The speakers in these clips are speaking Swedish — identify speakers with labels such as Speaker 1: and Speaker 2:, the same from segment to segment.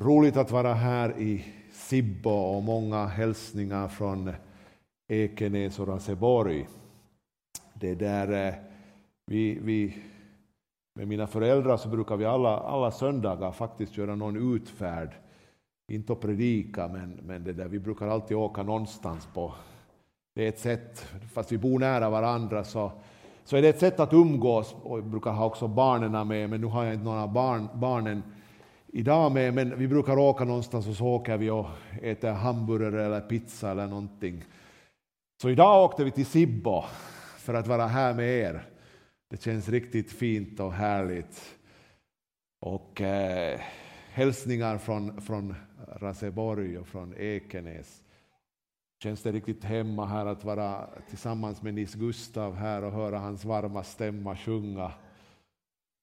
Speaker 1: Roligt att vara här i Sibbo och många hälsningar från Ekenäs och Raseborg. Det där, eh, vi, vi, med mina föräldrar så brukar vi alla, alla söndagar faktiskt göra någon utfärd. Inte att predika, men, men det där, vi brukar alltid åka någonstans på... Det är ett sätt, fast vi bor nära varandra, så, så är det ett sätt att umgås. Och vi brukar ha också barnen med, men nu har jag inte några barn, barnen idag med, men vi brukar åka någonstans och så åker vi och äter hamburgare eller pizza eller någonting. Så idag åkte vi till Sibbo för att vara här med er. Det känns riktigt fint och härligt. Och eh, hälsningar från, från Raseborg och från Ekenäs. Känns det riktigt hemma här att vara tillsammans med Nils Gustav här och höra hans varma stämma sjunga.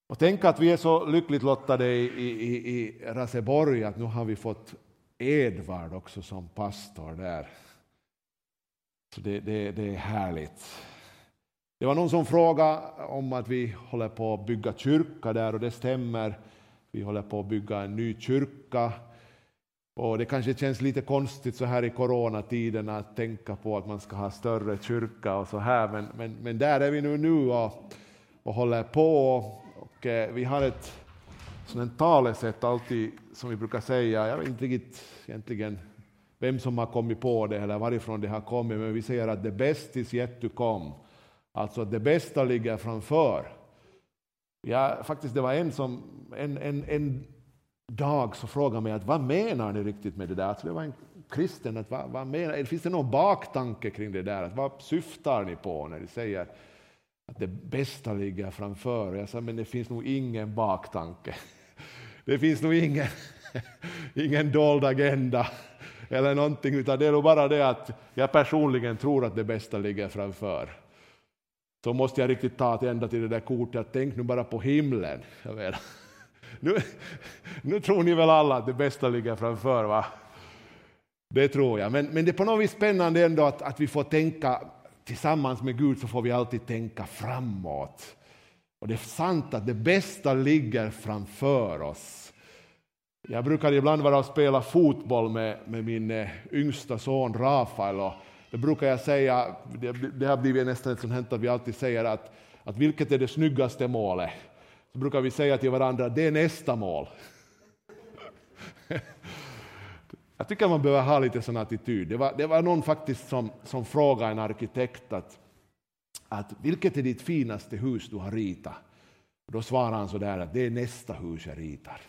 Speaker 1: Och tänk att vi är så lyckligt lottade i, i, i Raseborg att nu har vi fått Edvard också som pastor där. Så det, det, det är härligt. Det var någon som frågade om att vi håller på att bygga kyrka där och det stämmer. Vi håller på att bygga en ny kyrka. Och det kanske känns lite konstigt så här i coronatiden att tänka på att man ska ha större kyrka och så här, men, men, men där är vi nu, nu och, och håller på. Och, eh, vi har ett sådant talesätt alltid som vi brukar säga, jag vet inte riktigt egentligen vem som har kommit på det eller varifrån det har kommit, men vi säger att the best is yet to come. Alltså att det bästa ligger framför. Ja, faktiskt, det var en som en, en, en dag så frågade mig att vad menar ni riktigt med det där? Alltså det var en kristen, att vad, vad menar, finns det någon baktanke kring det där? Att vad syftar ni på när ni säger att det bästa ligger framför? Jag sa, men det finns nog ingen baktanke. Det finns nog ingen, ingen dold agenda eller någonting, utan det är nog bara det att jag personligen tror att det bästa ligger framför. Så måste jag riktigt ta till ända till det där kortet, tänk nu bara på himlen. Nu, nu tror ni väl alla att det bästa ligger framför, va? Det tror jag. Men, men det är på något vis spännande ändå att, att vi får tänka tillsammans med Gud så får vi alltid tänka framåt. Och det är sant att det bästa ligger framför oss. Jag brukar ibland vara och spela fotboll med, med min eh, yngsta son Rafael. Och då brukar jag säga, det, det har blivit nästan ett sånt hänt att vi alltid säger att, att vilket är det snyggaste målet? Så brukar vi säga till varandra, det är nästa mål. Jag tycker man behöver ha lite sån attityd. Det var, det var någon faktiskt som, som frågade en arkitekt att, att vilket är ditt finaste hus du har ritat? Då svarade han så där att det är nästa hus jag ritar.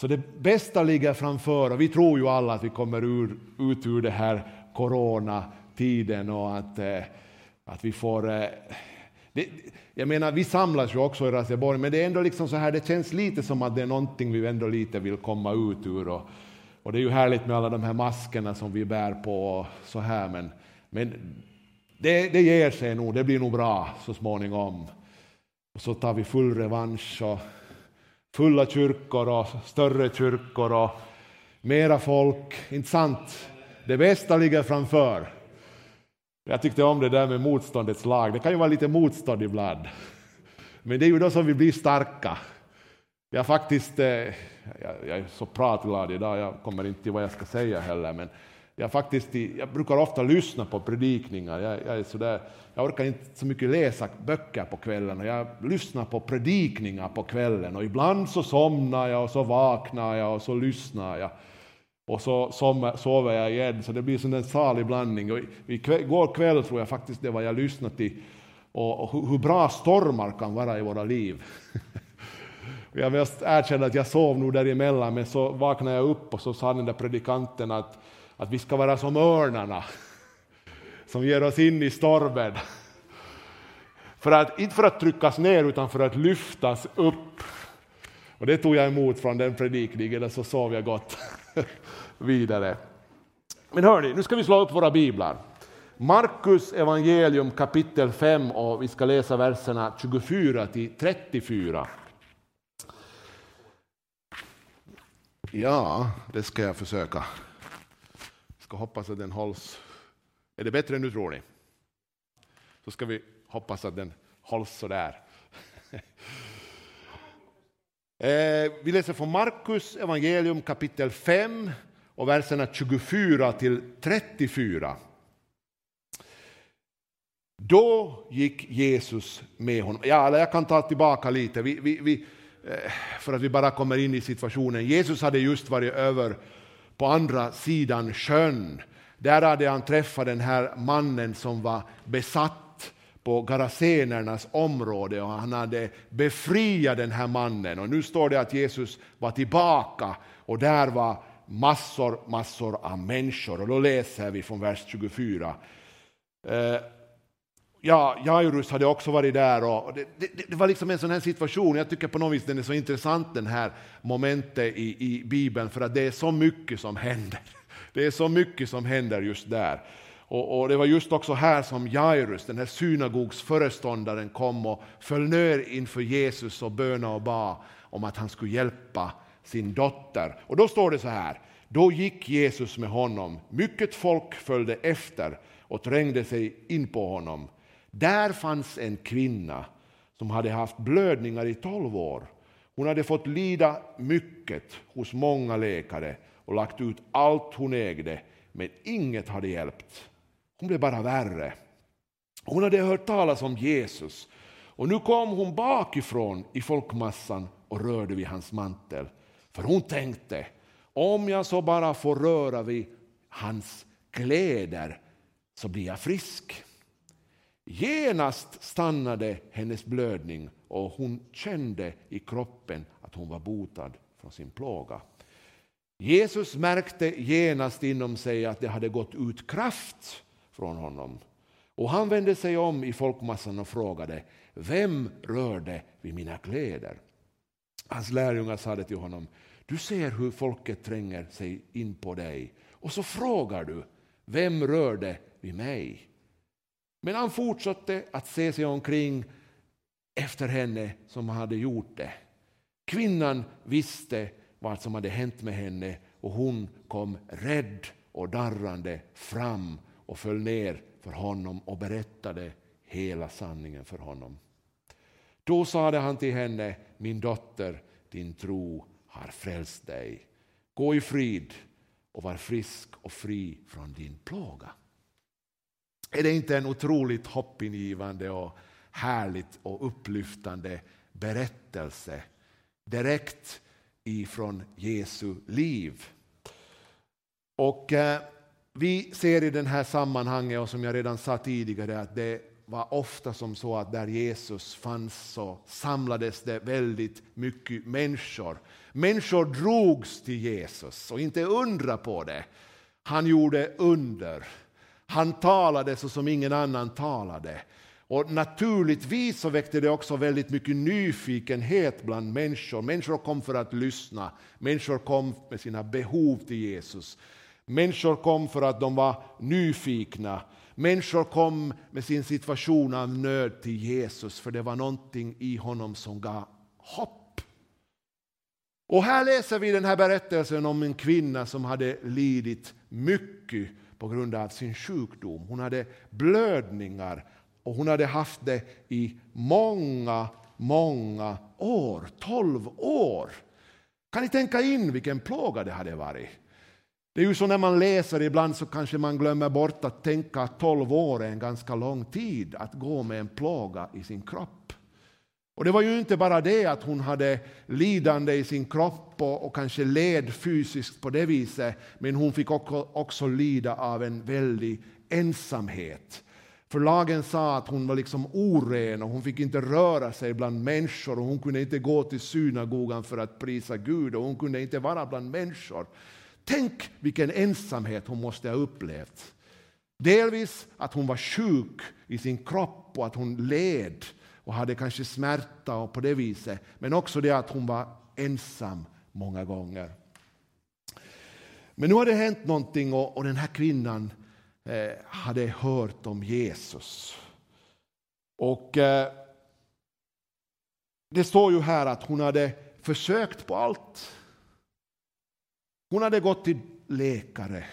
Speaker 1: Så det bästa ligger framför och vi tror ju alla att vi kommer ur, ut ur det här coronatiden och att, eh, att vi får... Eh, det, jag menar, vi samlas ju också i Raseborg, men det är ändå liksom så här, det känns lite som att det är någonting vi ändå lite vill komma ut ur. Och, och det är ju härligt med alla de här maskerna som vi bär på och så här, men, men det, det ger sig nog, det blir nog bra så småningom. Och så tar vi full revansch och fulla kyrkor och större kyrkor och mera folk. Inte sant? Det bästa ligger framför. Jag tyckte om det där med motståndets lag. Det kan ju vara lite motstånd ibland. Men det är ju då som vi blir starka. Jag faktiskt, eh, jag, är så pratglad idag, jag kommer inte till vad jag ska säga heller, men jag, faktiskt, jag brukar ofta lyssna på predikningar. Jag, jag, är så där, jag orkar inte så mycket läsa böcker på kvällen och jag lyssnar på predikningar på kvällen och ibland så somnar jag och så vaknar jag och så lyssnar jag. Och så sover jag igen, så det blir en salig blandning. Och igår kväll tror jag faktiskt det var jag lyssnade till, och, och hur bra stormar kan vara i våra liv. jag måste erkänna att jag sov nog däremellan, men så vaknade jag upp och så sa den där predikanten att, att vi ska vara som örnarna som ger oss in i stormen. För att, inte för att tryckas ner, utan för att lyftas upp. Och det tog jag emot från den predikningen, och så sov jag gott vidare. Men hörni, nu ska vi slå upp våra biblar. Markus evangelium kapitel 5 och vi ska läsa verserna 24 till 34. Ja, det ska jag försöka. Jag ska hoppas att den hålls. Är det bättre nu tror ni? Så ska vi hoppas att den hålls så där. Eh, vi läser från Markus evangelium kapitel 5 och verserna 24 till 34. Då gick Jesus med honom. Ja, jag kan ta tillbaka lite, vi, vi, vi, eh, för att vi bara kommer in i situationen. Jesus hade just varit över på andra sidan sjön. Där hade han träffat den här mannen som var besatt på garasenernas område och han hade befriat den här mannen. Och nu står det att Jesus var tillbaka och där var massor, massor av människor. Och då läser vi från vers 24. Eh, ja, Jairus hade också varit där och det, det, det, var liksom en sån här situation. Jag tycker på något vis den är så intressant den här momentet i, i Bibeln för att det är så mycket som händer. Det är så mycket som händer just där. Och, och, det var just också här som Jairus, den här synagogsföreståndaren, kom och föll ner inför Jesus och bönade och bad om att han skulle hjälpa sin dotter. Och då står det så här, då gick Jesus med honom, mycket folk följde efter och trängde sig in på honom. Där fanns en kvinna som hade haft blödningar i tolv år. Hon hade fått lida mycket hos många läkare och lagt ut allt hon ägde, men inget hade hjälpt. Hon blev bara värre. Hon hade hört talas om Jesus och nu kom hon bakifrån i folkmassan och rörde vid hans mantel. För hon tänkte, om jag så bara får röra vid hans kläder så blir jag frisk. Genast stannade hennes blödning och hon kände i kroppen att hon var botad från sin plåga. Jesus märkte genast inom sig att det hade gått ut kraft från honom. Och han vände sig om i folkmassan och frågade, vem rörde vid mina kläder? Hans lärjungar sade till honom, du ser hur folket tränger sig in på dig och så frågar du, vem rörde vid mig? Men han fortsatte att se sig omkring efter henne som hade gjort det. Kvinnan visste vad som hade hänt med henne och hon kom rädd och darrande fram och föll ner för honom och berättade hela sanningen för honom. Då sade han till henne, min dotter, din tro har frälst dig. Gå i frid och var frisk och fri från din plåga. Är det inte en otroligt hoppingivande och härligt och upplyftande berättelse direkt ifrån Jesu liv? Och eh, vi ser i det här sammanhanget, och som jag redan sa tidigare, att det var ofta som så att där Jesus fanns så samlades det väldigt mycket människor. Människor drogs till Jesus och inte undra på det. Han gjorde under. Han talade så som ingen annan talade. Och naturligtvis så väckte det också väldigt mycket nyfikenhet bland människor. Människor kom för att lyssna. Människor kom med sina behov till Jesus. Människor kom för att de var nyfikna. Människor kom med sin situation av nöd till Jesus för det var någonting i honom som gav hopp. Och här läser vi den här berättelsen om en kvinna som hade lidit mycket på grund av sin sjukdom. Hon hade blödningar och hon hade haft det i många, många år. Tolv år! Kan ni tänka in vilken plåga det hade varit? Det är ju så när man läser ibland så kanske man glömmer bort att tänka att 12 år är en ganska lång tid att gå med en plåga i sin kropp. Och det var ju inte bara det att hon hade lidande i sin kropp och, och kanske led fysiskt på det viset, men hon fick också, också lida av en väldig ensamhet. För lagen sa att hon var liksom oren och hon fick inte röra sig bland människor och hon kunde inte gå till synagogan för att prisa Gud och hon kunde inte vara bland människor. Tänk vilken ensamhet hon måste ha upplevt. Delvis att hon var sjuk i sin kropp och att hon led och hade kanske smärta och på det viset. Men också det att hon var ensam många gånger. Men nu har det hänt någonting och, och den här kvinnan eh, hade hört om Jesus. Och eh, det står ju här att hon hade försökt på allt. Hon hade gått till läkare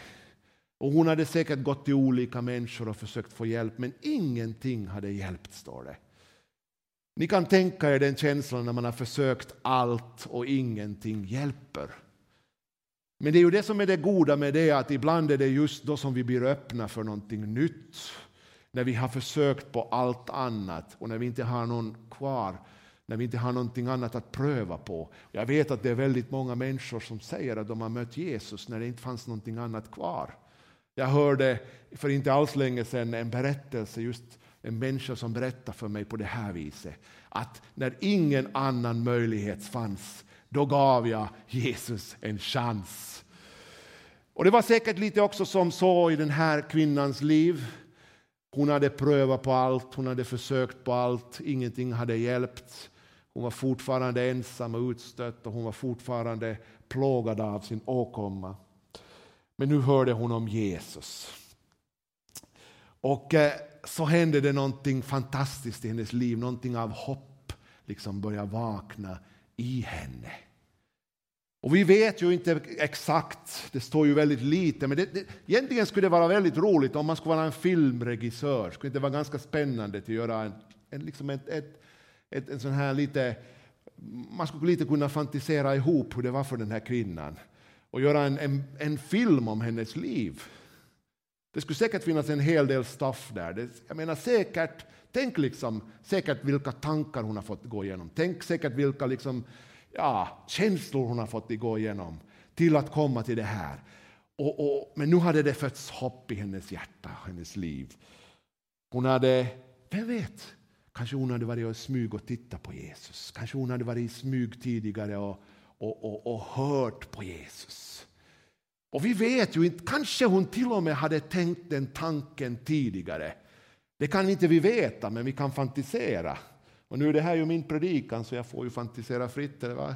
Speaker 1: och hon hade säkert gått till olika människor och försökt få hjälp, men ingenting hade hjälpt, står det. Ni kan tänka er den känslan när man har försökt allt och ingenting hjälper. Men det är ju det som är det goda med det, att ibland är det just då som vi blir öppna för någonting nytt. När vi har försökt på allt annat och när vi inte har någon kvar, när vi inte har någonting annat att pröva på. Jag vet att det är väldigt många människor som säger att de har mött Jesus när det inte fanns någonting annat kvar. Jag hörde för inte alls länge sedan en berättelse, just en människa som berättade för mig på det här viset. Att när ingen annan möjlighet fanns, då gav jag Jesus en chans. Och det var säkert lite också som så i den här kvinnans liv. Hon hade prövat på allt, hon hade försökt på allt, ingenting hade hjälpt. Hon var fortfarande ensam och utstött och hon var fortfarande plågad av sin åkomma. Men nu hörde hon om Jesus. Och eh, så hände det någonting fantastiskt i hennes liv, någonting av hopp liksom började vakna i henne. Och vi vet ju inte exakt, det står ju väldigt lite, men det, det, egentligen skulle det vara väldigt roligt om man skulle vara en filmregissör. Skulle det vara ganska spännande att göra en, en, liksom ett, ett, ett, en sån här lite, man skulle lite kunna fantisera ihop hur det var för den här kvinnan och göra en, en, en film om hennes liv. Det skulle säkert finnas en hel del stuff där. Det, jag menar säkert, tänk liksom, säkert vilka tankar hon har fått gå igenom. Tänk säkert vilka liksom, ja, känslor hon har fått gå igenom till att komma till det här. Och, och, men nu hade det fötts hopp i hennes hjärta, hennes liv. Hon hade, vem vet, kanske hon hade varit och smyg och tittat på Jesus. Kanske hon hade varit i smyg tidigare och, och, och, och hört på Jesus. Och vi vet ju inte, kanske hon till och med hade tänkt den tanken tidigare. Det kan inte vi veta, men vi kan fantisera. Och nu är det här ju min predikan, så jag får ju fantisera fritt. Eller vad?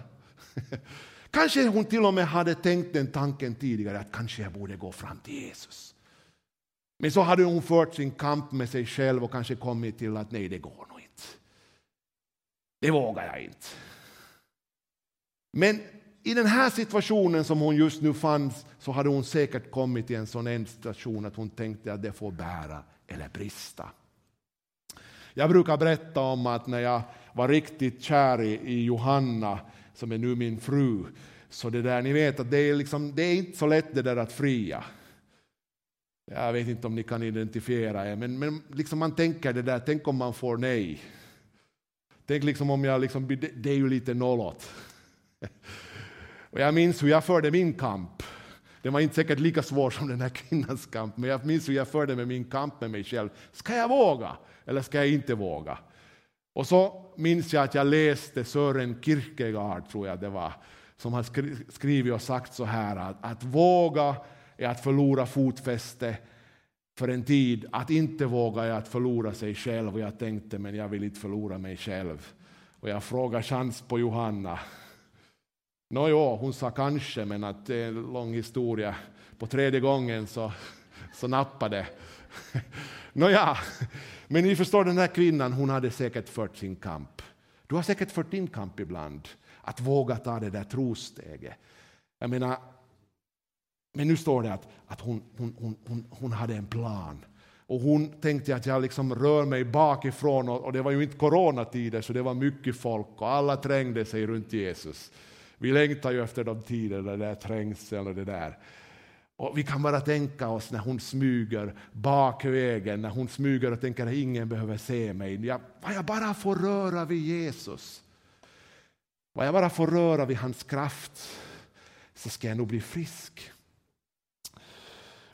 Speaker 1: kanske hon till och med hade tänkt den tanken tidigare, att kanske jag borde gå fram till Jesus. Men så hade hon fört sin kamp med sig själv och kanske kommit till att nej, det går nog inte. Det vågar jag inte. Men i den här situationen som hon just nu fanns så hade hon säkert kommit till en sån endstation att hon tänkte att det får bära eller brista. Jag brukar berätta om att när jag var riktigt kär i, Johanna, som är nu min fru, så det där, ni vet att det är, liksom, det är inte så lätt det där att fria. Jag vet inte om ni kan identifiera er, men, men liksom man tänker det där, tänk om man får nej. Tänk liksom om jag, liksom, det är ju lite nollåt. Och jag minns hur jag förde min kamp. Den var inte säkert lika svår som den här kvinnans kamp, men jag minns hur jag förde med min kamp med mig själv. Ska jag våga eller ska jag inte våga? Och så minns jag att jag läste Sören Kierkegaard, tror jag det var, som har skrivit och sagt så här att, att våga är att förlora fotfäste för en tid. Att inte våga är att förlora sig själv. Och jag tänkte, men jag vill inte förlora mig själv. Och jag frågade chans på Johanna. Nåjo, hon sa kanske, men att det är en lång historia. På tredje gången så, så nappade Nåja, men ni förstår den här kvinnan, hon hade säkert fört sin kamp. Du har säkert fört din kamp ibland, att våga ta det där trosteget. Jag menar, men nu står det att, att hon, hon, hon, hon, hade en plan. Och hon tänkte att jag liksom rör mig bakifrån och, och det var ju inte coronatider så det var mycket folk och alla trängde sig runt Jesus. Vi längtar ju efter de tiderna, det där trängseln och det där. Och vi kan bara tänka oss när hon smyger bakvägen, när hon smyger och tänker att ingen behöver se mig. Jag, jag bara får röra vid Jesus. Vad jag bara får röra vid hans kraft så ska jag nog bli frisk.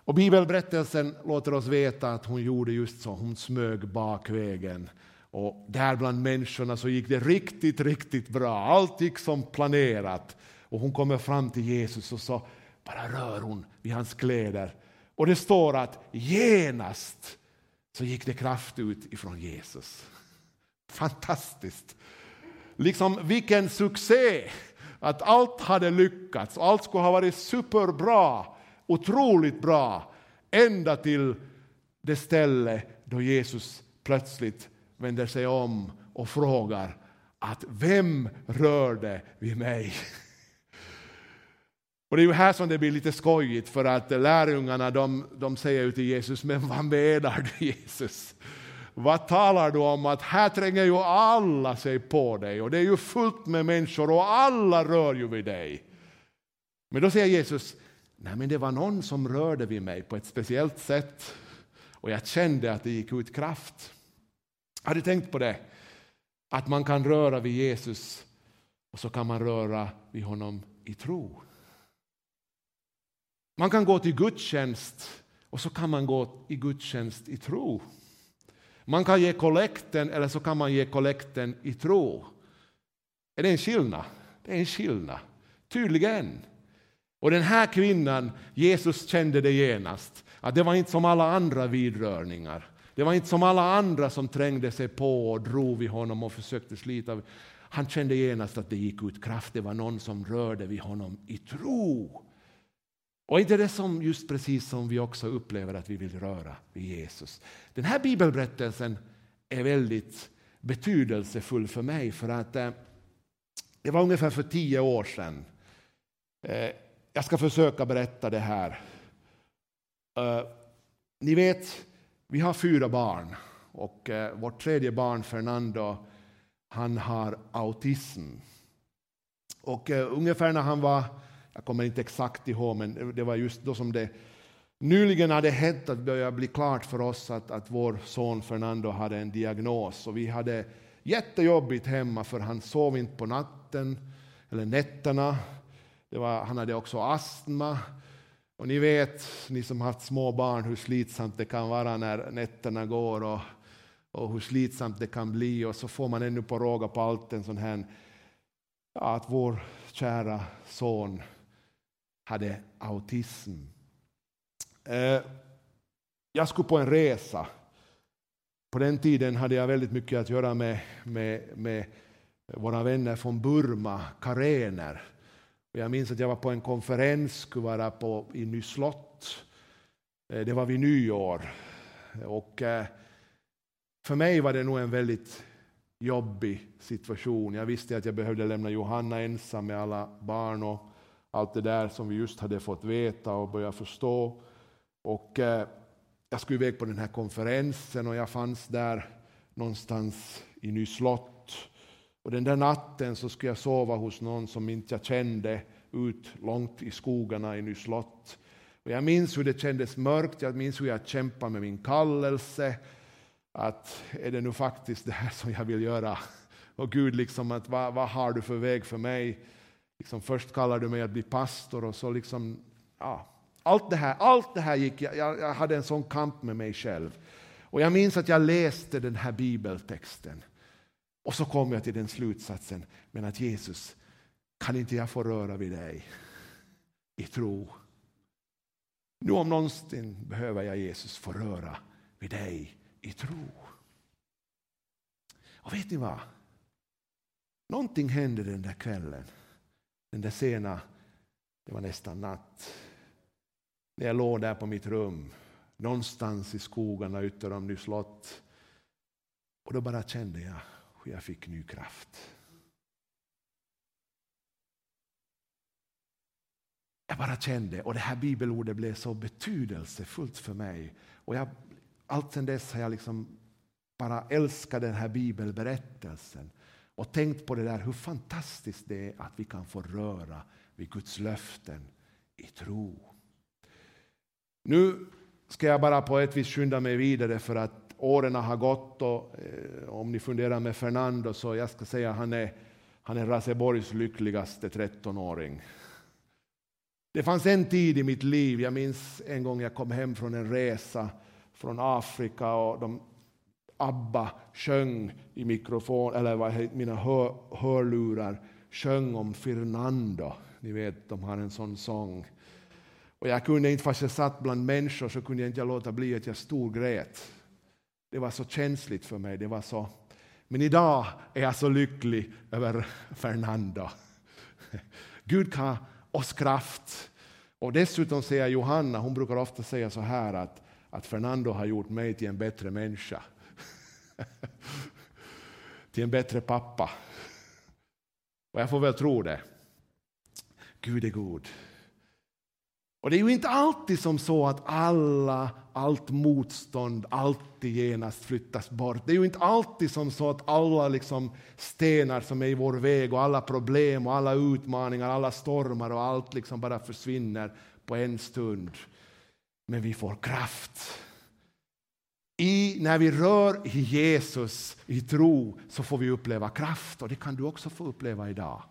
Speaker 1: Och Bibelberättelsen låter oss veta att hon gjorde just så, hon smög bakvägen och där bland människorna så gick det riktigt, riktigt bra. Allt gick som planerat. Och hon kommer fram till Jesus och så bara rör hon vid hans kläder. Och det står att genast så gick det kraft ut ifrån Jesus. Fantastiskt! Liksom vilken succé! Att allt hade lyckats, allt skulle ha varit superbra, otroligt bra, ända till det ställe då Jesus plötsligt vänder sig om och frågar att vem rörde vid mig? Och det är ju här som det blir lite skojigt för att lärjungarna de, de säger till Jesus, men vad menar du Jesus? vad talar du om att här tränger ju alla sig på dig och det är ju fullt med människor och alla rör ju vid dig. Men då säger Jesus, nej men det var någon som rörde vid mig på ett speciellt sätt och jag kände att det gick ut kraft. Har du tänkt på det? Att man kan röra vid Jesus och så kan man röra vid honom i tro. Man kan gå till gudstjänst och så kan man gå i gudstjänst i tro. Man kan ge kollekten eller så kan man ge kollekten i tro. Är det en skillnad? Det är en skillnad, tydligen. Och den här kvinnan, Jesus kände det genast, att det var inte som alla andra vidrörningar. Det var inte som alla andra som trängde sig på och drog vid honom och försökte slita. Han kände genast att det gick ut kraft, det var någon som rörde vid honom i tro. Och inte det som just precis som vi också upplever att vi vill röra vid Jesus. Den här bibelberättelsen är väldigt betydelsefull för mig för att eh, det var ungefär för tio år sedan. Eh, jag ska försöka berätta det här. Eh, ni vet, vi har fyra barn och eh, vårt tredje barn Fernando han har autism. Och eh, ungefär när han var jag kommer inte exakt ihåg, men det var just då som det nyligen hade hänt att det började bli klart för oss att, att vår son Fernando hade en diagnos. Och vi hade jättejobbigt hemma för han sov inte på natten eller nätterna. Det var, han hade också astma. Och ni vet, ni som haft små barn, hur slitsamt det kan vara när nätterna går och, och hur slitsamt det kan bli. Och så får man ännu på råga på allt en sån här, ja, att vår kära son hade autism. Eh, jag skulle på en resa. På den tiden hade jag väldigt mycket att göra med, med, med våra vänner från Burma, karener. Jag minns att jag var på en konferens, skulle vara på, i Nyslott. Eh, det var vid nyår. Och eh, för mig var det nog en väldigt jobbig situation. Jag visste att jag behövde lämna Johanna ensam med alla barn och allt det där som vi just hade fått veta och börja förstå. Och eh, jag skulle iväg på den här konferensen och jag fanns där någonstans i Nyslott. Och den där natten så skulle jag sova hos någon som inte jag kände ut långt i skogarna i Nyslott. Och jag minns hur det kändes mörkt, jag minns hur jag kämpade med min kallelse. Att är det nu faktiskt det här som jag vill göra? Och Gud, liksom, att, vad, vad har du för väg för mig? Liksom först kallar du mig att bli pastor och så liksom, ja, allt det här, allt det här gick, jag, jag hade en sån kamp med mig själv. Och jag minns att jag läste den här bibeltexten. Och så kom jag till den slutsatsen, men att Jesus, kan inte jag få röra vid dig i tro? Nu om någonsin behöver jag Jesus få röra vid dig i tro. Och vet ni vad? Någonting hände den där kvällen. Den där sena, det var nästan natt. När jag låg där på mitt rum, någonstans i skogarna ytter om Nyslott. Och då bara kände jag och jag fick ny kraft. Jag bara kände, och det här bibelordet blev så betydelsefullt för mig. Och jag, allt sedan dess har jag liksom bara älskat den här bibelberättelsen och tänkt på det där hur fantastiskt det är att vi kan få röra vid Guds löften i tro. Nu ska jag bara på ett vis skynda mig vidare för att åren har gått och eh, om ni funderar med Fernando så jag ska säga han är han är Raseborgs lyckligaste 13-åring. Det fanns en tid i mitt liv, jag minns en gång jag kom hem från en resa från Afrika och de ABBA sjöng i mikrofon, eller vad mina hör, hörlurar sjöng om Fernando. Ni vet, de har en sån sång. Och jag kunde inte, fast jag satt bland människor, så kunde jag inte låta bli att jag storgrät. Det var så känsligt för mig. Det var så. Men idag är jag så lycklig över Fernando. Gud kan oss kraft. Och dessutom säger Johanna, hon brukar ofta säga så här att, att Fernando har gjort mig till en bättre människa. till en bättre pappa. Och jag får väl tro det. Gud är god. Och det är ju inte alltid som så att alla, allt motstånd alltid genast flyttas bort. Det är ju inte alltid som så att alla liksom stenar som är i vår väg och alla problem och alla utmaningar, alla stormar och allt liksom bara försvinner på en stund. Men vi får kraft. I, när vi rör i Jesus i tro så får vi uppleva kraft och det kan du också få uppleva idag.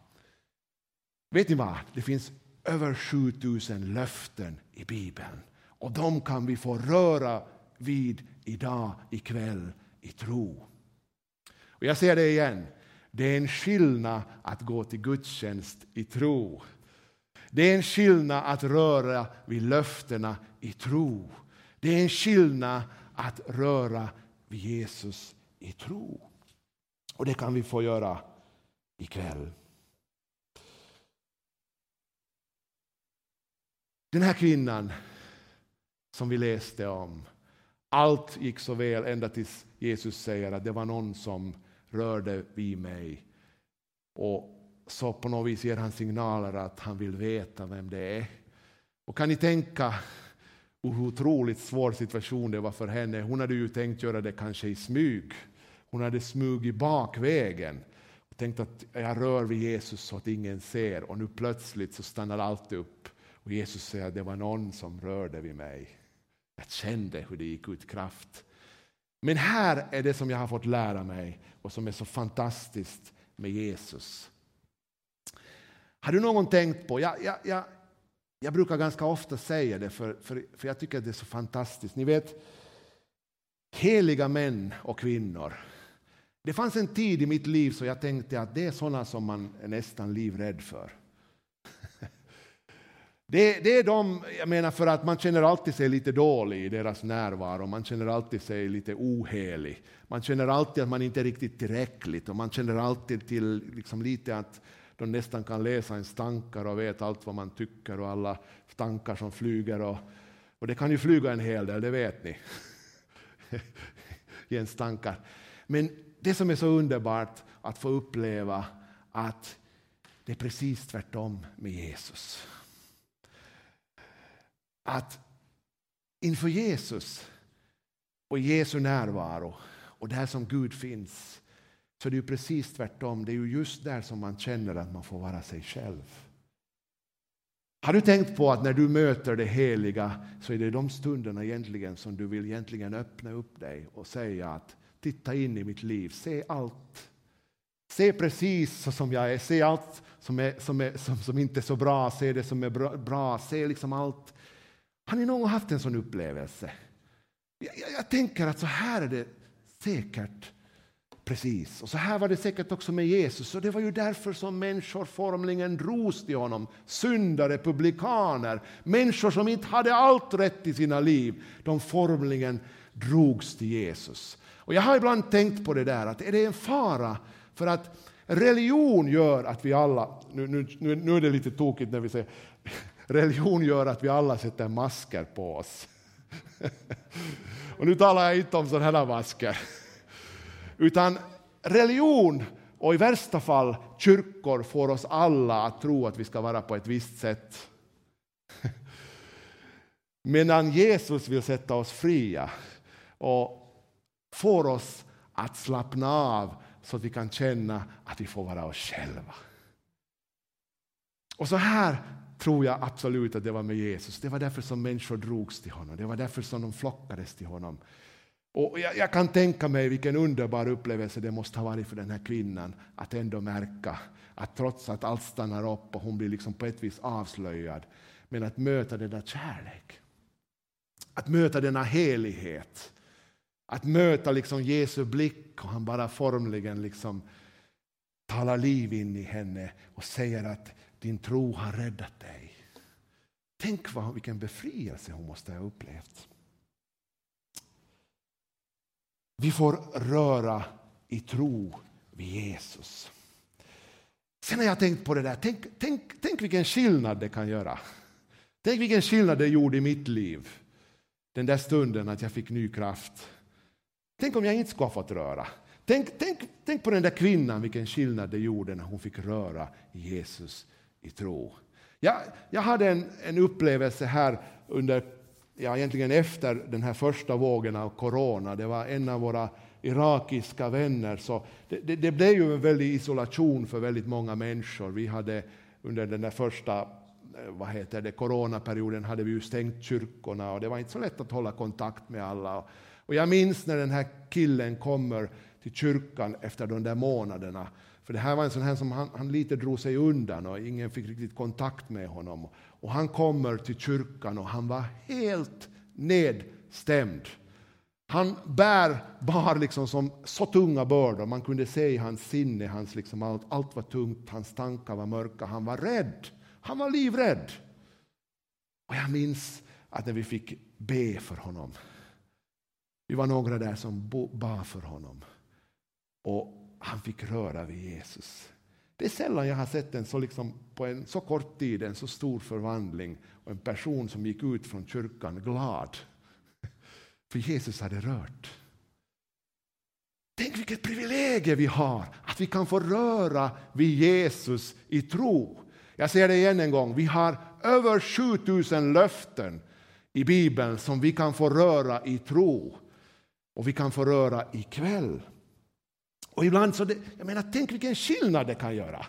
Speaker 1: Vet ni vad? Det finns över 7000 löften i Bibeln. Och de kan vi få röra vid idag, ikväll, i tro. Och jag säger det igen. Det är en skillnad att gå till gudstjänst i tro. Det är en skillnad att röra vid löftena i tro. Det är en skillnad att röra vid Jesus i tro. Och det kan vi få göra ikväll. Den här kvinnan som vi läste om, allt gick så väl ända tills Jesus säger att det var någon som rörde vid mig. Och så på något vis ger han signaler att han vill veta vem det är. Och kan ni tänka hur otroligt svår situation det var för henne. Hon hade ju tänkt göra det kanske i smyg. Hon hade smugit bakvägen och tänkt att jag rör vid Jesus så att ingen ser och nu plötsligt så stannar allt upp. Och Jesus säger att det var någon som rörde vid mig. Jag kände hur det gick ut kraft. Men här är det som jag har fått lära mig och som är så fantastiskt med Jesus. Har du någon tänkt på, jag, jag, jag, jag brukar ganska ofta säga det för, för, för jag tycker att det är så fantastiskt. Ni vet, heliga män och kvinnor. Det fanns en tid i mitt liv så jag tänkte att det är sådana som man är nästan livrädd för. Det, det, är de, jag menar för att man känner alltid sig lite dålig i deras närvaro, man känner alltid sig lite ohelig. Man känner alltid att man inte är riktigt tillräckligt och man känner alltid till liksom lite att de nästan kan läsa ens tankar och vet allt vad man tycker och alla tankar som flyger. Och, och det kan ju flyga en hel del, det vet ni. Jens tankar. Men det som är så underbart att få uppleva att det är precis tvärtom med Jesus att inför Jesus och Jesu närvaro och där som Gud finns så det är ju precis tvärtom. Det är ju just där som man känner att man får vara sig själv. Har du tänkt på att när du möter det heliga så är det de stunderna egentligen som du vill egentligen öppna upp dig och säga att titta in i mitt liv, se allt. Se precis så som jag är, se allt som, är, som, är, som, som inte är så bra, se det som är bra, bra se liksom allt har ni någon gång haft en sån upplevelse? Jag, jag, jag, tänker att så här är det säkert precis. Och så här var det säkert också med Jesus. Och det var ju därför som människor formligen drogs till honom. Syndare, publikaner, människor som inte hade allt rätt i sina liv. De formligen drogs till Jesus. Och jag har ibland tänkt på det där, att är det en fara för att religion gör att vi alla, nu, nu, nu är det lite tokigt när vi säger Religion gör att vi alla sätter masker på oss. Och nu talar jag inte om sådana här masker. Utan religion och i värsta fall kyrkor får oss alla att tro att vi ska vara på ett visst sätt. Medan Jesus vill sätta oss fria och får oss att slappna av så att vi kan känna att vi får vara oss själva. Och så här tror jag absolut att det var med Jesus. Det var därför som människor drogs till honom. Det var därför som de flockades till honom. Och jag, jag, kan tänka mig vilken underbar upplevelse det måste ha varit för den här kvinnan att ändå märka att trots att allt stannar upp och hon blir liksom på ett vis avslöjad, men att möta denna kärlek. Att möta denna helighet. Att möta liksom Jesu blick och han bara formligen liksom talar liv in i henne och säger att din tro har räddat dig. Tänk vad, vilken befrielse hon måste ha upplevt. Vi får röra i tro vid Jesus. Sen har jag tänkt på det där, tänk, tänk, tänk vilken skillnad det kan göra. Tänk vilken skillnad det gjorde i mitt liv. Den där stunden att jag fick ny kraft. Tänk om jag inte skulle ha fått röra. Tänk, tänk, tänk på den där kvinnan, vilken skillnad det gjorde när hon fick röra Jesus i tro. Jag, jag hade en, en upplevelse här under, ja, egentligen efter den här första vågen av corona. Det var en av våra irakiska vänner. Så det, det, det blev ju en väldig isolation för väldigt många människor. Vi hade under den där första eh, vad heter det, coronaperioden hade vi ju stängt kyrkorna och det var inte så lätt att hålla kontakt med alla. Och jag minns när den här killen kommer till kyrkan efter de där månaderna. För det här var en sån här som han, han lite drog sig undan och ingen fick riktigt kontakt med honom. Och han kommer till kyrkan och han var helt nedstämd. Han bär bar liksom som så tunga bördor. Man kunde se i hans sinne, hans liksom allt, allt var tungt, hans tankar var mörka. Han var rädd. Han var livrädd. Och jag minns att när vi fick be för honom. Vi var några där som bad för honom. Och han fick röra vid Jesus. Det är sällan jag har sett en så liksom, på en så kort tid en så stor förvandling och en person som gick ut från kyrkan glad. För Jesus hade rört. Tänk vilket privilegium vi har att vi kan få röra vid Jesus i tro. Jag säger det igen en gång. Vi har över 7000 löften i Bibeln som vi kan få röra i tro. Och vi kan få röra ikväll. Och ibland så, det, jag menar, tänk vilken skillnad det kan göra.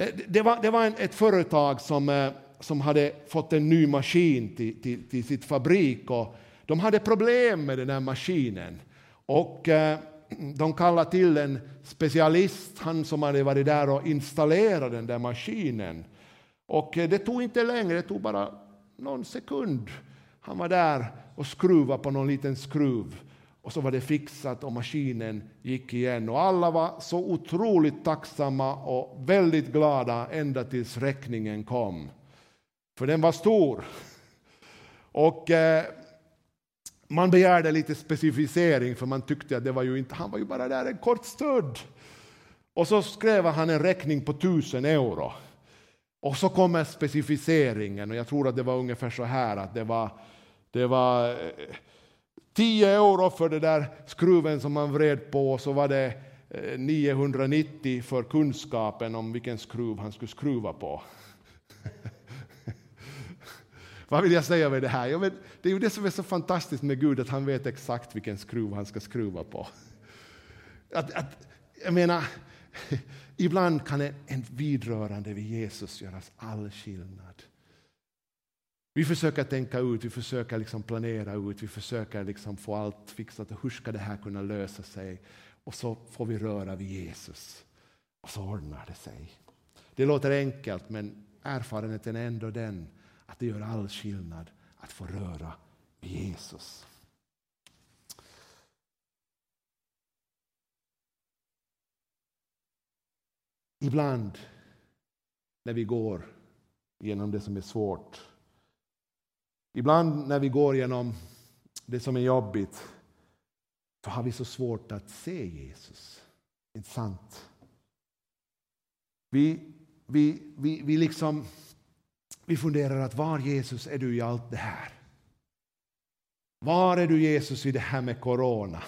Speaker 1: Eh, det var, det var en, ett företag som, eh, som hade fått en ny maskin till, till, till sitt fabrik och de hade problem med den här maskinen. Och eh, de kallade till en specialist, han som hade varit där och installerat den där maskinen. Och det tog inte längre, det tog bara någon sekund. Han var där och skruvade på någon liten skruv och så var det fixat och maskinen gick igen. Och alla var så otroligt tacksamma och väldigt glada ända tills räkningen kom. För den var stor. Och eh, man begärde lite specificering för man tyckte att det var ju inte, han var ju bara där en kort stund. Och så skrev han en räkning på tusen euro. Och så kommer specificeringen och jag tror att det var ungefär så här att det var, det var eh, 10 euro för den där skruven som man vred på och så var det eh, 990 för kunskapen om vilken skruv han skulle skruva på. Vad vill jag säga med det här? Vet, det är ju det som är så fantastiskt med Gud, att han vet exakt vilken skruv han ska skruva på. Att, att, jag menar, ibland kan en vidrörande vid Jesus göra all skillnad. Vi försöker tänka ut, vi försöker liksom planera ut, vi försöker liksom få allt fixat. Hur ska det här kunna lösa sig? Och så får vi röra vid Jesus. Och så ordnar det sig. Det låter enkelt, men erfarenheten är ändå den att det gör all skillnad att få röra vid Jesus. Ibland när vi går genom det som är svårt Ibland när vi går genom det som är jobbigt så har vi så svårt att se Jesus. Inte sant? Vi, vi, vi, vi, liksom, vi funderar att var Jesus är du i allt det här? Var är du Jesus i det här med corona?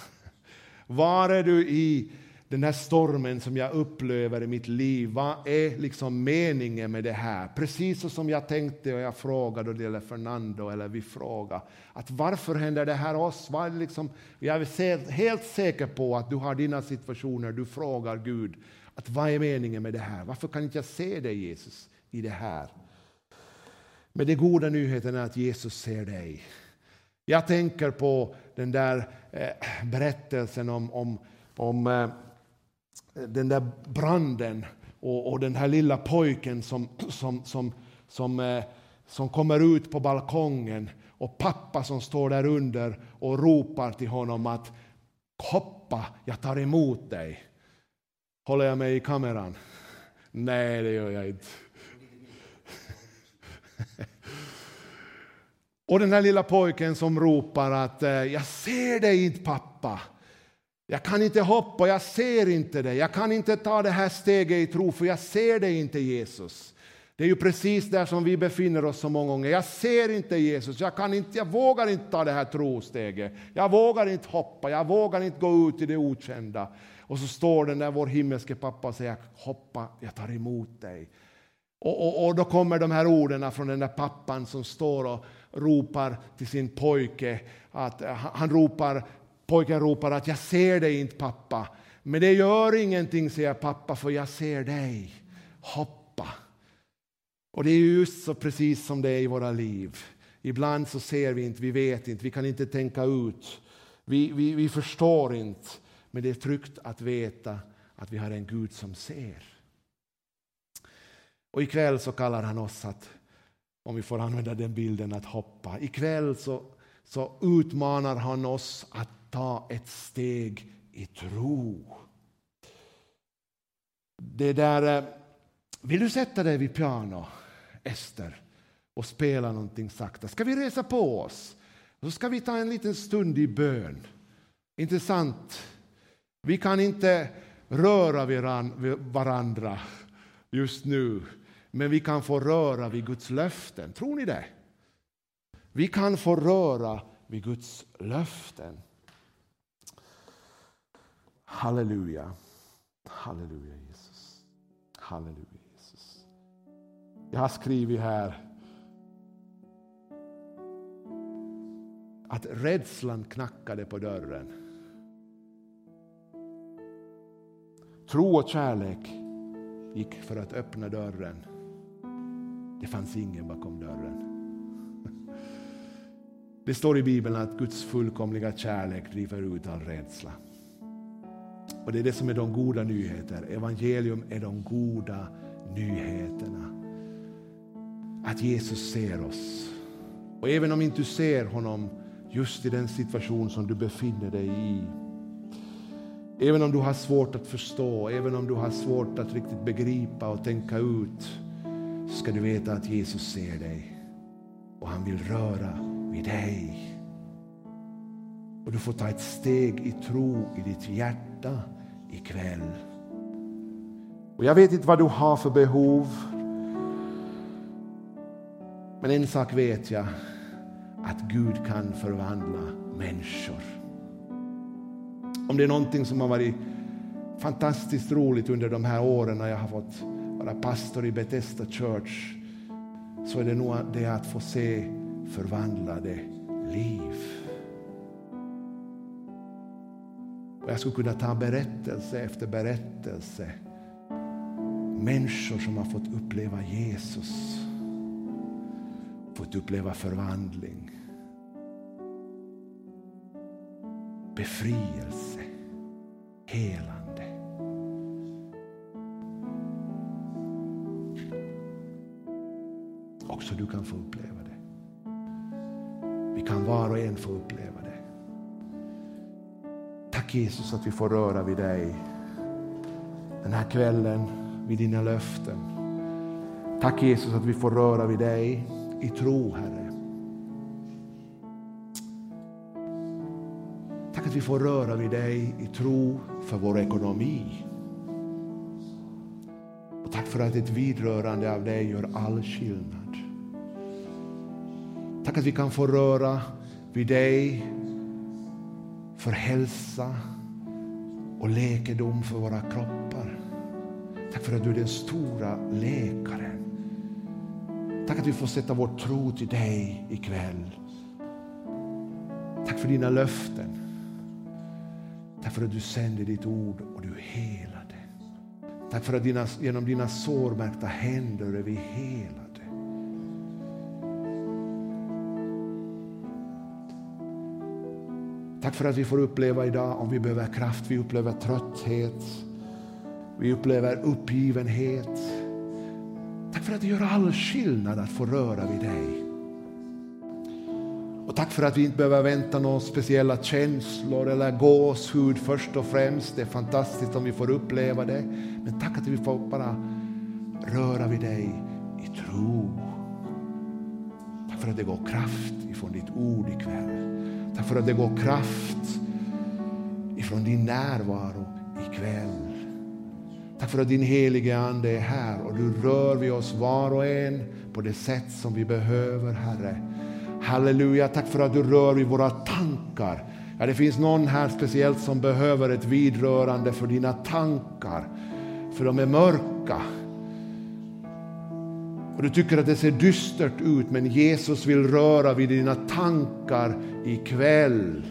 Speaker 1: Var är du i den här stormen som jag upplever i mitt liv, vad är liksom meningen med det här? Precis som jag tänkte och jag frågade, och det gäller Fernando, eller vi frågade, att varför händer det här oss? Vad är liksom, jag är helt säker på att du har dina situationer, du frågar Gud, att vad är meningen med det här? Varför kan inte jag se dig Jesus i det här? Men den goda nyheten är att Jesus ser dig. Jag tänker på den där eh, berättelsen om, om, om eh, den där branden och, och, den här lilla pojken som, som, som, som, eh, som kommer ut på balkongen och pappa som står där under och ropar till honom att hoppa, jag tar emot dig. Håller jag mig i kameran? Nej, det gör jag inte. Och den här lilla pojken som ropar att eh, jag ser dig inte pappa. Jag kan inte hoppa, jag ser inte dig. Jag kan inte ta det här steget i tro, för jag ser dig inte, Jesus. Det är ju precis där som vi befinner oss så många gånger. Jag ser inte Jesus, jag, kan inte, jag vågar inte ta det här trosteget. Jag vågar inte hoppa, jag vågar inte gå ut i det okända. Och så står den där vår himmelske pappa och säger hoppa, jag tar emot dig. Och, och, och, då kommer de här orden från den där pappan som står och ropar till sin pojke. Att, eh, han ropar, pojken ropar att jag ser dig inte pappa. Men det gör ingenting, säger pappa, för jag ser dig. Hoppa. Och det är just så precis som det är i våra liv. Ibland så ser vi inte, vi vet inte, vi kan inte tänka ut. Vi, vi, vi förstår inte. Men det är tryggt att veta att vi har en Gud som ser. Och ikväll så kallar han oss att, om vi får använda den bilden, att hoppa. Ikväll så, så utmanar han oss att ta ett steg i tro. Det där, eh, vill du sätta dig vid piano, Ester, och spela någonting sakta? Ska vi resa på oss? Så ska vi ta en liten stund i bön. Intressant. Vi kan inte röra varandra just nu, men vi kan få röra vid Guds löften. Tror ni det? Vi kan få röra vid Guds löften. Halleluja. Halleluja Jesus. Halleluja Jesus. Jag har skrivit här att rädslan knackade på dörren. Tro och kärlek gick för att öppna dörren. Det fanns ingen bakom dörren. Det står i Bibeln att Guds fullkomliga kärlek driver ut all rädsla. Och Det är det som är de goda nyheterna. Evangelium är de goda nyheterna. Att Jesus ser oss. Och även om inte du ser honom just i den situation som du befinner dig i. Även om du har svårt att förstå, även om du har svårt att riktigt begripa och tänka ut, ska du veta att Jesus ser dig och han vill röra vid dig. Och du får ta ett steg i tro i ditt hjärta ikväll. Och jag vet inte vad du har för behov. Men en sak vet jag, att Gud kan förvandla människor. Om det är någonting som har varit fantastiskt roligt under de här åren när jag har fått vara pastor i Bethesda Church så är det nog det att få se förvandlade liv. Och jag skulle kunna ta berättelse efter berättelse. Människor som har fått uppleva Jesus, fått uppleva förvandling. befrielse, helande. Också du kan få uppleva det. Vi kan var och en få uppleva det. Tack Jesus att vi får röra vid dig den här kvällen, vid dina löften. Tack Jesus att vi får röra vid dig i tro, Herre. Tack att vi får röra vid dig i tro för vår ekonomi. Och tack för att ett vidrörande av dig gör all skillnad. Tack att vi kan få röra vid dig för hälsa och läkedom för våra kroppar. Tack för att du är den stora läkaren. Tack att vi får sätta vår tro till dig ikväll. Tack för dina löften. Tack för att du sände ditt ord och du helade. Tack för att dina, genom dina sårmärkta händer är vi helade. Tack för att vi får uppleva idag, om vi behöver kraft, vi upplever trötthet, vi upplever uppgivenhet. Tack för att det gör all skillnad att få röra vid dig. Och tack för att vi inte behöver vänta några speciella känslor eller gåshud först och främst. Det är fantastiskt om vi får uppleva det. Men tack att vi får bara röra vid dig i tro. Tack för att det går kraft ifrån ditt ord ikväll. Tack för att det går kraft ifrån din närvaro ikväll. Tack för att din helige Ande är här och du rör vid oss var och en på det sätt som vi behöver, Herre. Halleluja, tack för att du rör vid våra tankar. Ja, det finns någon här speciellt som behöver ett vidrörande för dina tankar, för de är mörka och du tycker att det ser dystert ut men Jesus vill röra vid dina tankar ikväll.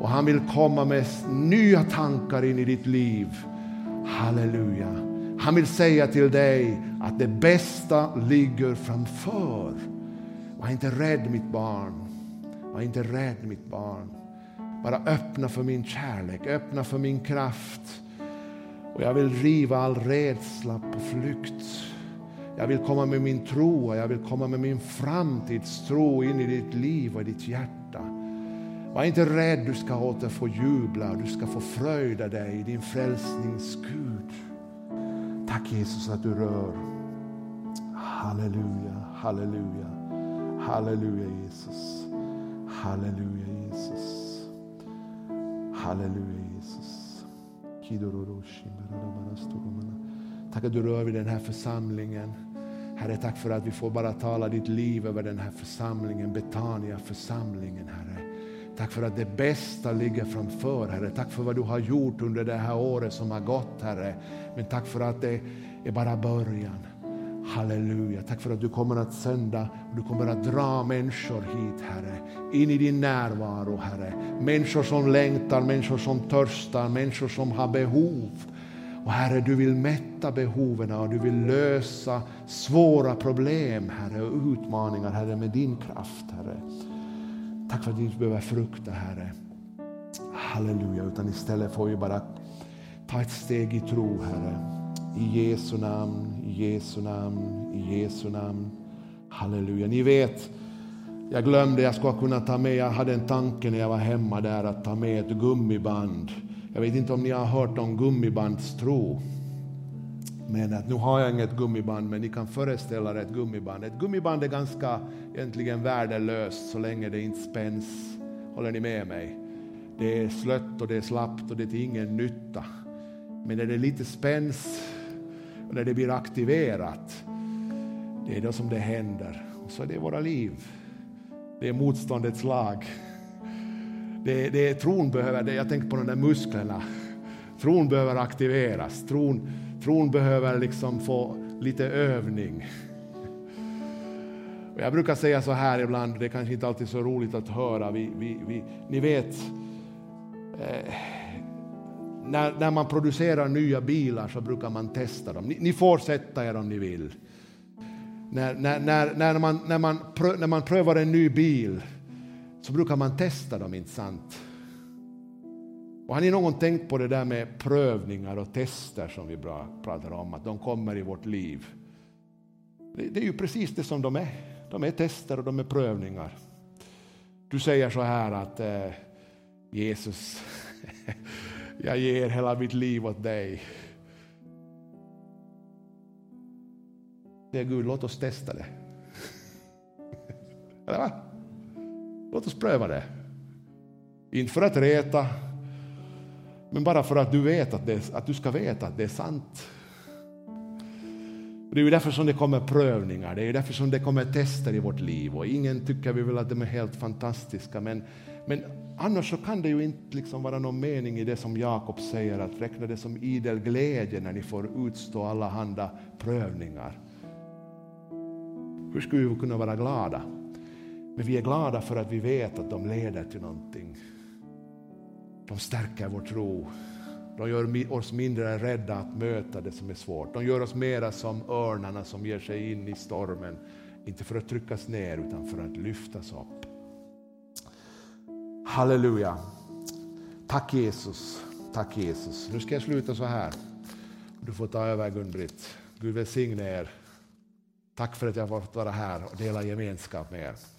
Speaker 1: Och han vill komma med nya tankar in i ditt liv. Halleluja. Han vill säga till dig att det bästa ligger framför. Var inte rädd mitt barn. Var inte rädd mitt barn. Bara öppna för min kärlek, öppna för min kraft. Och jag vill riva all rädsla på flykt. Jag vill komma med min tro och jag vill komma med min framtidstro in i ditt liv och i ditt hjärta. Var inte rädd, du ska åter få jubla, du ska få fröjda dig i din frälsningsgud. Tack Jesus att du rör. Halleluja, halleluja, halleluja Jesus. Halleluja Jesus. Halleluja Jesus. Tack att du rör vid den här församlingen. Herre, tack för att vi får bara tala ditt liv över den här församlingen, Betania församlingen, Herre. Tack för att det bästa ligger framför, Herre. Tack för vad du har gjort under det här året som har gått, Herre. Men tack för att det är bara början. Halleluja. Tack för att du kommer att sända och du kommer att dra människor hit, Herre. In i din närvaro, Herre. Människor som längtar, människor som törstar, människor som har behov. Och Herre, du vill mätta behoven och du vill lösa svåra problem, Herre, och utmaningar, Herre, med din kraft, Herre. Tack för att vi inte behöver frukta, Herre. Halleluja, utan istället får vi bara ta ett steg i tro, Herre. I Jesu namn, i Jesu namn, i Jesu namn. Halleluja. Ni vet, jag glömde, jag skulle kunna ta med, jag hade en tanke när jag var hemma där att ta med ett gummiband. Jag vet inte om ni har hört om gummibandstro. Men att nu har jag inget gummiband, men ni kan föreställa er ett gummiband. Ett gummiband är ganska egentligen värdelöst så länge det inte spänns. Håller ni med mig? Det är slött och det är slappt och det är till ingen nytta. Men när det lite spänns och när det blir aktiverat, det är då som det händer. Och så är det våra liv. Det är motståndets lag. Det, det är, tron behöver, det, jag tänker på de där musklerna. Tron behöver aktiveras. Tron, tron behöver liksom få lite övning. Och jag brukar säga så här ibland, det är kanske inte alltid så roligt att höra. Vi, vi, vi, ni vet, eh, när, när man producerar nya bilar så brukar man testa dem. Ni, ni får sätta er om ni vill. När, när, när, när, man, när, man prö, när man prövar en ny bil så brukar man testa dem, inte sant? Och har ni någon tänkt på det där med prövningar och tester som vi pratar om, att de kommer i vårt liv? Det, det är ju precis det som de är. De är tester och de är prövningar. Du säger så här att eh, Jesus, jag ger hela mitt liv åt dig. Det är Gud, låt oss testa det. Eller va? Låt oss pröva det. Inte för att reta, men bara för att du, vet att, det, att du ska veta att det är sant. Det är ju därför som det kommer prövningar, det är därför som det kommer tester i vårt liv. Och ingen tycker vi väl att de är helt fantastiska, men, men annars så kan det ju inte liksom vara någon mening i det som Jakob säger, att räkna det som idel glädje när ni får utstå alla handa prövningar. Hur skulle vi kunna vara glada? Men vi är glada för att vi vet att de leder till någonting. De stärker vår tro. De gör oss mindre rädda att möta det som är svårt. De gör oss mera som örnarna som ger sig in i stormen. Inte för att tryckas ner utan för att lyftas upp. Halleluja. Tack Jesus. Tack Jesus. Nu ska jag sluta så här. Du får ta över Gun-Britt. Gud välsigne er. Tack för att jag har fått vara här och dela gemenskap med er.